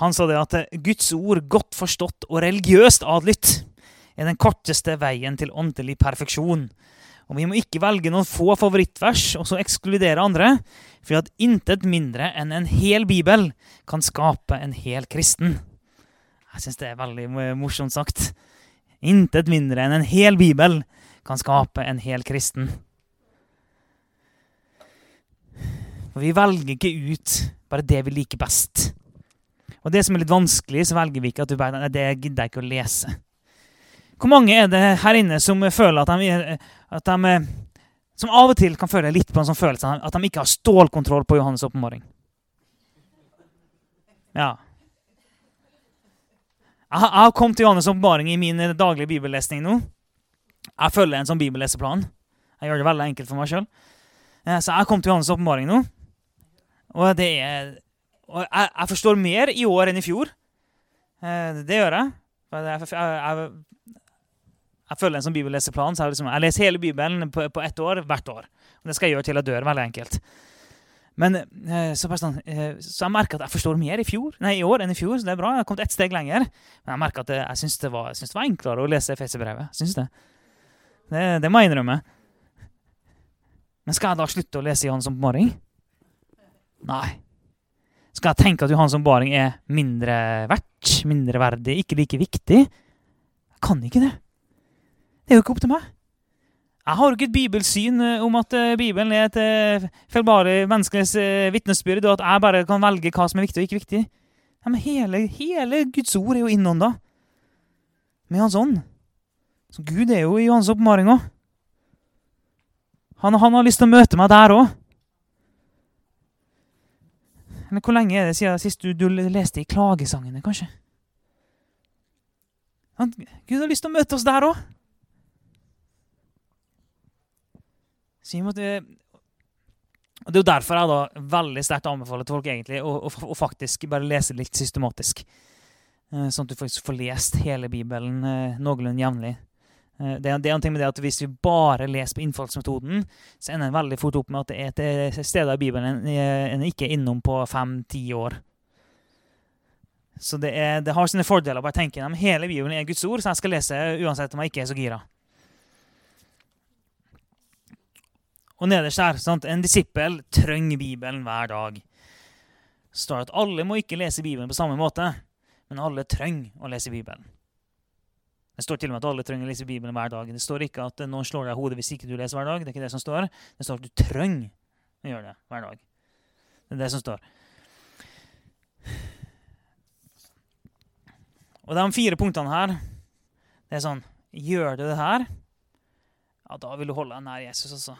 Speaker 1: han sa det at Guds ord, godt forstått og religiøst adlydt, er den korteste veien til åndelig perfeksjon. Og Vi må ikke velge noen få favorittvers og så ekskludere andre, for at intet mindre enn en hel bibel kan skape en hel kristen. Jeg syns det er veldig morsomt sagt. Intet mindre enn en hel bibel kan skape en hel kristen. For vi velger ikke ut bare det vi liker best. Og det som er litt vanskelig, så velger vi ikke at du bare, det gidder jeg ikke å lese. Hvor mange er det her inne som føler at de, at de Som av og til kan føle litt på en sånn følelse at de ikke har stålkontroll på Johannes' åpenbaring? Ja. Jeg har kommet til Johannes' åpenbaring i min daglige bibellesning nå. Jeg følger en sånn bibelleseplan. Jeg gjør det veldig enkelt for meg sjøl. Eh, så jeg kommet til Johannes' åpenbaring nå. Og det er og jeg, jeg, forstår mer i år enn i fjor. Eh, det gjør jeg. Jeg, jeg, jeg følger en sånn bibelleseplan. Så jeg, liksom, jeg leser hele Bibelen på, på ett år hvert år. Og det skal jeg gjøre til jeg dør. Veldig enkelt. Men eh, så, sånn, eh, så jeg merker at jeg forstår mer i, fjor, nei, i år enn i fjor. så det er bra. Jeg har kommet ett steg lenger. Men jeg merker at det, jeg syns det, det, var enklere å lese Efeserbrevet. Syns det. det. Det må jeg innrømme. Men skal jeg da slutte å lese Johan som baring? Nei. Skal jeg tenke at Johan som baring er mindre verdt, mindre verdig, ikke like viktig? Jeg kan ikke det. Det er jo ikke opp til meg. Jeg har jo ikke et bibelsyn eh, om at eh, Bibelen er et uh, feilbare menneskenes vitnesbyrd, og at jeg bare kan velge hva som er viktig og ikke viktig. Ja, men hele, hele Guds ord er jo innånda med Hans ånd. Så Gud er jo i hans oppmaring òg. Han, han, har lyst til å møte meg der òg. Eller hvor lenge er det siden sist du, du leste i klagesangene, kanskje? Han, Gud har lyst til å møte oss der òg. Så vi måtte, og Det er jo derfor jeg da veldig sterkt anbefaler til folk egentlig å, å, å, faktisk bare lese litt systematisk. Eh, sånn at du faktisk får lest hele Bibelen eh, noenlunde jevnlig. Det det, det, er en ting med det at Hvis vi bare leser på innfallsmetoden, så ender en veldig fort opp med at det er et sted i Bibelen en ikke er innom på fem-ti år. Så det, er, det, har sine fordeler. bare tenke Hele Bibelen er Guds ord, så jeg skal lese uansett om jeg ikke er så gira. Og nederst der sant? En disippel trenger Bibelen hver dag. Så står at alle må ikke lese Bibelen på samme måte, men alle trenger å lese Bibelen. Det står til og med at alle trenger å lese Bibelen hver dag. Det står ikke at noen slår deg i hodet hvis ikke du leser hver dag. Det er ikke det som står. Det står at du trenger å gjøre det hver dag. Det er det som står. Og de fire punktene her, det er sånn Gjør du det her, ja, da vil du holde deg nær Jesus også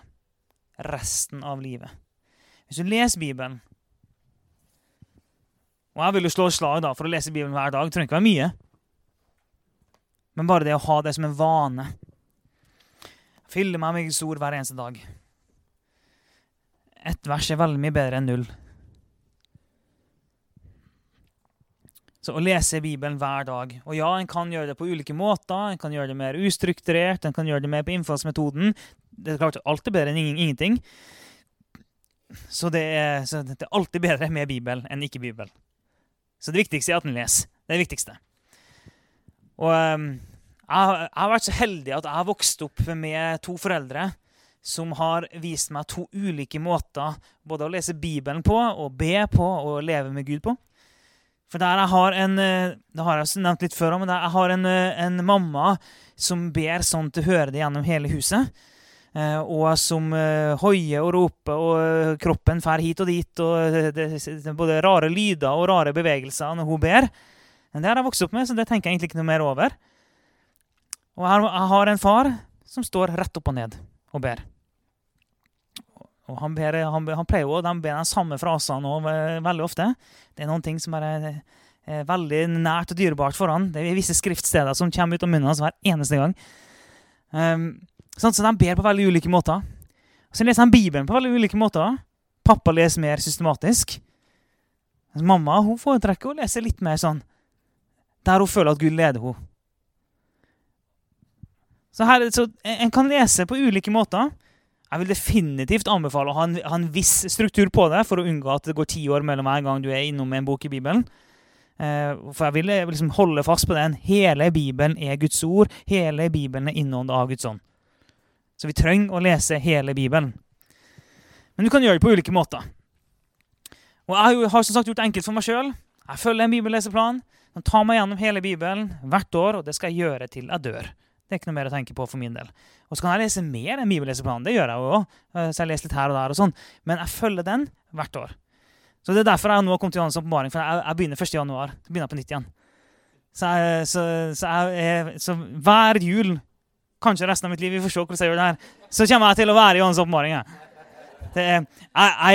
Speaker 1: resten av livet. Hvis du leser Bibelen Og jeg vil jo slå slag da, for å lese Bibelen hver dag. Det trenger ikke være mye. Men bare det å ha det som en vane. Fylle meg med Guds ord hver eneste dag. Ett vers er veldig mye bedre enn null. Så å lese Bibelen hver dag. Og ja, en kan gjøre det på ulike måter. En kan gjøre det mer ustrukturert, en kan gjøre det mer på innfallsmetoden det er klart alt er bedre enn ingenting. Så det, er, så det er alltid bedre med Bibel enn ikke Bibel. Så det viktigste er at en leser. Det er det viktigste. Og um, jeg, har vært så heldig at jeg har vokst opp med to foreldre som har vist meg to ulike måter både å lese Bibelen på, og be på og leve med Gud på. For der jeg har en eh, Det har jeg nevnt litt før, men jeg har en, eh, en mamma som ber sånn til å høre det gjennom hele huset. Eh, og som eh, hoier og roper, og eh, kroppen fer hit og dit. og det, er Både rare lyder og rare bevegelser når hun ber. Men Det har jeg vokst opp med, så det tenker jeg egentlig ikke noe mer over. Og jeg har en far som står rett opp og ned og ber. Og han, ber, han, han pleier jo, De ber de samme frasene også, veldig ofte. Det er noen ting som er, er veldig nært og dyrebart for han. Det er visse skriftsteder som kommer ut av munnen hans hver eneste gang. Um, sånn, så de ber på veldig ulike måter. Så leser de Bibelen på veldig ulike måter. Pappa leser mer systematisk. Mamma hun foretrekker å lese litt mer sånn der hun føler at Gud leder henne. Så, her, så En kan lese på ulike måter. Jeg vil definitivt anbefale å ha en, ha en, viss struktur på det for å unngå at det går ti år mellom hver gang du er innom en bok i Bibelen. Eh, for jeg vil liksom holde fast på den. Hele Bibelen er Guds ord. Hele Bibelen er innåndet av Guds ånd. Så vi trenger å lese hele Bibelen. Men du kan gjøre det på ulike måter. Og Jeg har som sagt gjort det enkelt for meg sjøl. Jeg følger en bibelleseplan. Den tar meg gjennom hele Bibelen hvert år, og det skal jeg gjøre til jeg dør. Det er ikke noe mer å tenke på for min del. Og så kan jeg lese mer enn bibelleseplanen. Det gjør jeg jo òg. Eh, så jeg leser litt her og der og sånn. Men jeg følger den hvert år. Så Det er derfor jeg nå har kommet til Johannes' åpenbaring. For jeg, jeg begynner 1. januar. Jeg begynner på nytt igjen. Så, jeg, så, så, jeg, så, hver jul, kanskje resten av mitt liv, vi får se hvordan jeg gjør det her, så kommer jeg til å være i Johannes' åpenbaring. Jeg,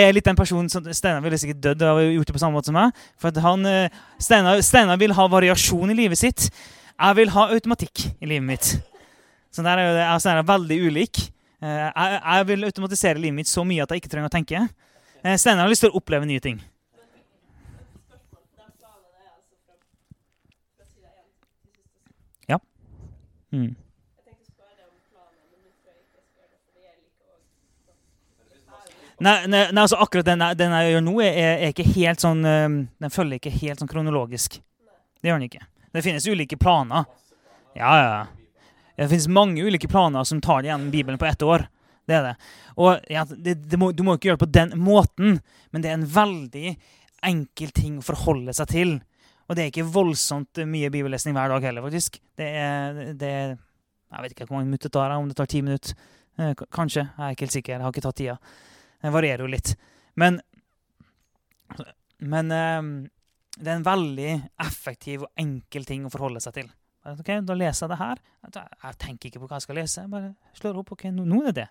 Speaker 1: er litt den personen som Steinar ville sikkert dødd av å gjort det på samme måte som meg. For eh, Steinar vil ha variasjon i livet sitt. Jeg vil ha automatikk i livet mitt. Så der er jeg og Steinar veldig ulik. Eh, jeg, jeg, vil automatisere livet mitt så mye at jeg ikke trenger å tenke. Eh, Steinar har lyst til å oppleve nye ting. Ja. Mm. Nei, nei, nei, altså akkurat den, den, jeg gjør nå, er, er ikke helt sånn, um, den følger ikke helt sånn kronologisk. Det gjør den ikke. Det finnes ulike planer. Ja, ja. Det finnes mange ulike planer som tar igjen Bibelen på ett år. Det er det. Og ja, det, det må, Du må ikke gjøre det på den måten, men det er en veldig enkel ting å forholde seg til. Og det er ikke voldsomt mye bibellesning hver dag heller, faktisk. Det er, det er Jeg vet ikke hvor mange minutter det tar, om det tar ti minutter. Eh, kanskje. Jeg er ikke helt sikker. Jeg har ikke tatt tida. Det varierer jo litt. Men, men um, det er en veldig effektiv og enkel ting å forholde seg til. Ok, Da leser jeg det her. Jeg tenker ikke på hva jeg skal lese. Jeg bare slår opp. ok, nå, nå er det det.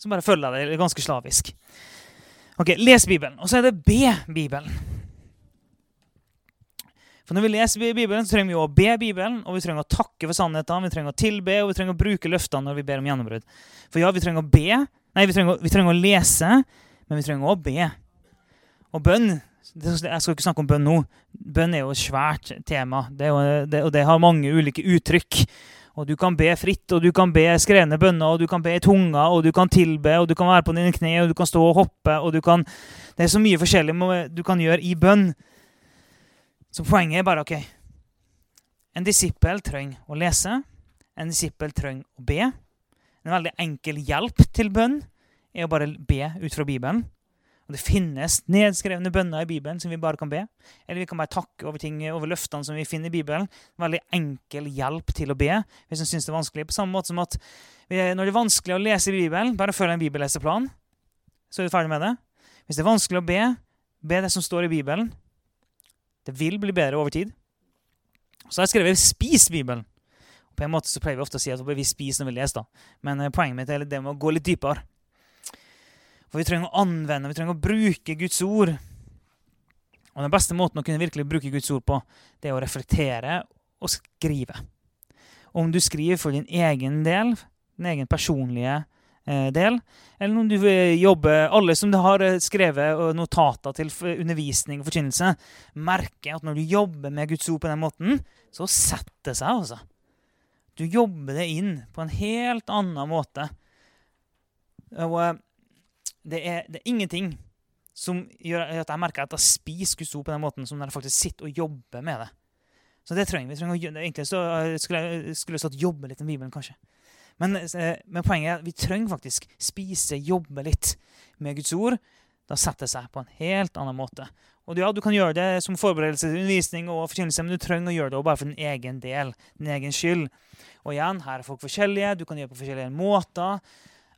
Speaker 1: Så bare følger jeg det ganske slavisk. Ok, Les Bibelen. Og så er det be Bibelen. For når vi leser Bibelen, så trenger vi å be Bibelen, og vi trenger å takke for sannhetene, vi trenger å tilbe, og vi trenger å bruke løftene når vi ber om gjennombrudd. For ja, vi trenger å be, Nei, vi trenger, vi trenger, å lese, men vi trenger å be. Og bønn Jeg skal ikke snakke om bønn nå. Bønn er jo et svært tema, det jo, det, og det har mange ulike uttrykk. Og Du kan be fritt, og du kan be skrevne bønner, og du kan be i tunga, og du kan tilbe, og du kan være på dine kne, og du kan stå og hoppe. og du kan, Det er så mye forskjellig du kan gjøre i bønn. Så poenget er bare OK. En disippel trenger å lese. En disippel trenger å be. En veldig enkel hjelp til bønn er å bare be ut fra Bibelen. Det finnes nedskrevne bønner i Bibelen som vi bare kan be. Eller vi kan bare takke over ting, over løftene som vi finner i Bibelen. Veldig enkel hjelp til å be hvis en syns det er vanskelig. På samme måte som at når det er vanskelig å lese i Bibelen, bare følg en bibelleseplan, så er du ferdig med det. Hvis det er vanskelig å be, be det som står i Bibelen. Det vil bli bedre over tid. Så har jeg skrevet 'Spis Bibelen'. På en måte så pleier vi ofte å si at vi spiser når vi leser. da. Men eh, poenget mitt er det med å gå litt dypere. For vi trenger å anvende, vi trenger å bruke Guds ord. Og Den beste måten å kunne virkelig bruke Guds ord på, det er å reflektere og skrive. Om du skriver for din egen del, din egen personlige eh, del, eller om du jobber Alle som har eh, skrevet notater til undervisning og forkynnelse, merker at når du jobber med Guds ord på den måten, så setter det seg. altså. Du jobber det inn på en helt annen måte. Og eh, det er, det er ingenting som gjør at jeg merker at jeg spiser ord på den måten som når jeg faktisk sitter og jobber med det. Så det trenger vi. trenger egentlig så eh, skulle jeg skulle stått jobbe litt med Bibelen, kanskje. Men, eh, men, poenget er at vi trenger faktisk spise, jobbe litt med Guds ord. Da setter det seg på en helt annen måte. Og ja, Du kan gjøre det som forberedelse til undervisning og forkynnelse, men du trenger å gjøre det bare for din egen del, din egen skyld. Og igjen, her er folk forskjellige. Du kan gjøre det på forskjellige måter.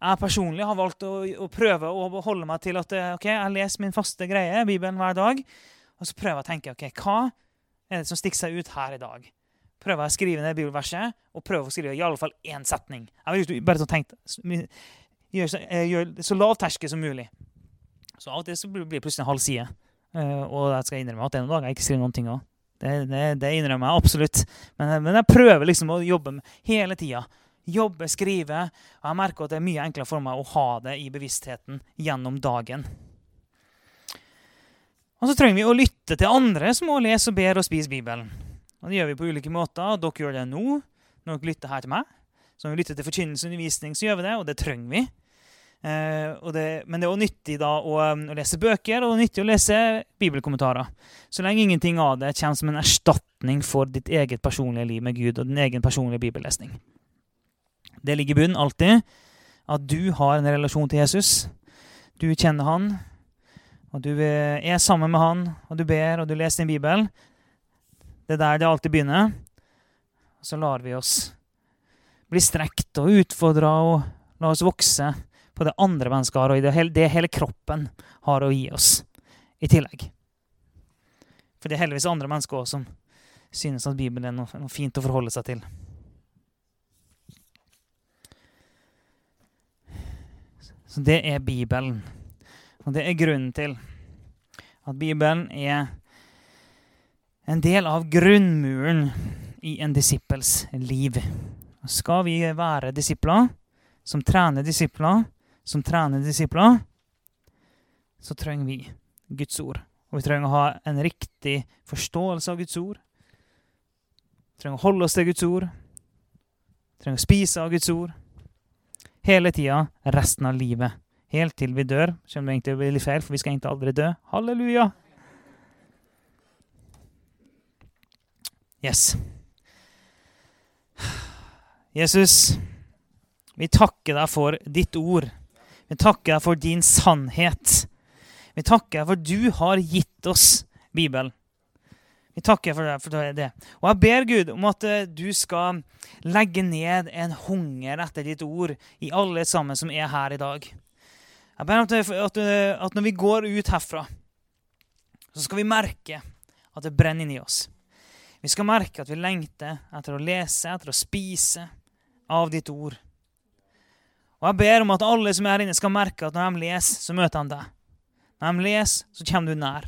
Speaker 1: Jeg personlig har valgt å, å prøve å holde meg til at eh, ok, jeg leser min faste greie, Bibelen, hver dag. Og så prøver jeg å tenke ok, hva er det som stikker seg ut her i dag. Prøver jeg å skrive ned bibelverset og prøver å skrive i alle fall én setning. Jeg vil bare sånn tenkt, gjør, så- eh, gjør så lav terskel som mulig. Så av og til så blir det plutselig en halv side. Eh, og jeg skal innrømme at noen dager jeg ikke skriver noen ting òg. Det, det, det innrømmer jeg absolutt. Men, men jeg prøver liksom å jobbe med hele tida. Jobbe, skrive. Og jeg merker at det er mye enklere for meg å ha det i bevisstheten gjennom dagen. Og så trenger vi å lytte til andre som må lese og ber og spise Bibelen. Og Det gjør vi på ulike måter. Dere gjør det nå. Når dere lytter her til meg. Så når vi lytter til forkynnelse og undervisning, så gjør vi det, og det trenger vi. Eh, og det, men det er også nyttig da å, um, å lese bøker og nyttig å lese bibelkommentarer. Så lenge ingenting av det kommer som en erstatning for ditt eget personlige liv med Gud og din egen personlige bibellesning. Det ligger i bunnen alltid at du har en relasjon til Jesus. Du kjenner han, og du eh, er sammen med han, og du ber, og du leser din bibel. Det er der det alltid begynner. Og så lar vi oss bli strekt og utfordra og la oss vokse på det andre mennesker har, og det hele, kroppen har å gi oss i tillegg. For det er heldigvis andre mennesker også som synes at Bibelen er noe fint å forholde seg til. Så det er Bibelen. Og det er grunnen til at Bibelen er en del av grunnmuren i en disippels liv. Skal vi være disipler som trener disipler, som trener disipler, så trenger vi Guds ord. Og vi trenger å ha en riktig forståelse av Guds ord. Vi trenger å holde oss til Guds ord. Vi trenger å spise av Guds ord. Hele tida, resten av livet. Helt til vi dør. Selv om det egentlig blir litt feil, for vi skal egentlig aldri dø. Halleluja! Yes. Jesus, vi takker deg for ditt ord. Vi takker deg for din sannhet. Vi takker deg for du har gitt oss Bibelen. Vi takker for det. For det. Og jeg ber Gud om at eh, du skal legge ned en hunger etter ditt ord i alle sammen som er her i dag. Jeg ber om at, når vi går ut herfra, så skal vi merke at det brenner inni oss. Vi skal merke at vi lengter etter å lese, etter å spise av ditt ord. Og jeg ber om at alle som er her inne, skal merke at når de leser, så møter de deg. Når de leser, så kommer du nær.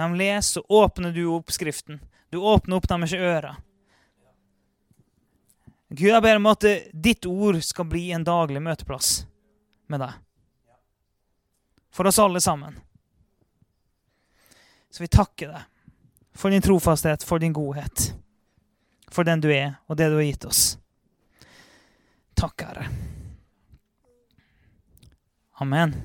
Speaker 1: Når de leser, så åpner du opp Skriften. Du åpner opp deres ører. Gud, jeg ber om at ditt ord skal bli en daglig møteplass med deg. For oss alle sammen. Så vi takker deg for din trofasthet, for din godhet. For den du er, og det du har gitt oss. Takk, Herre. Amen.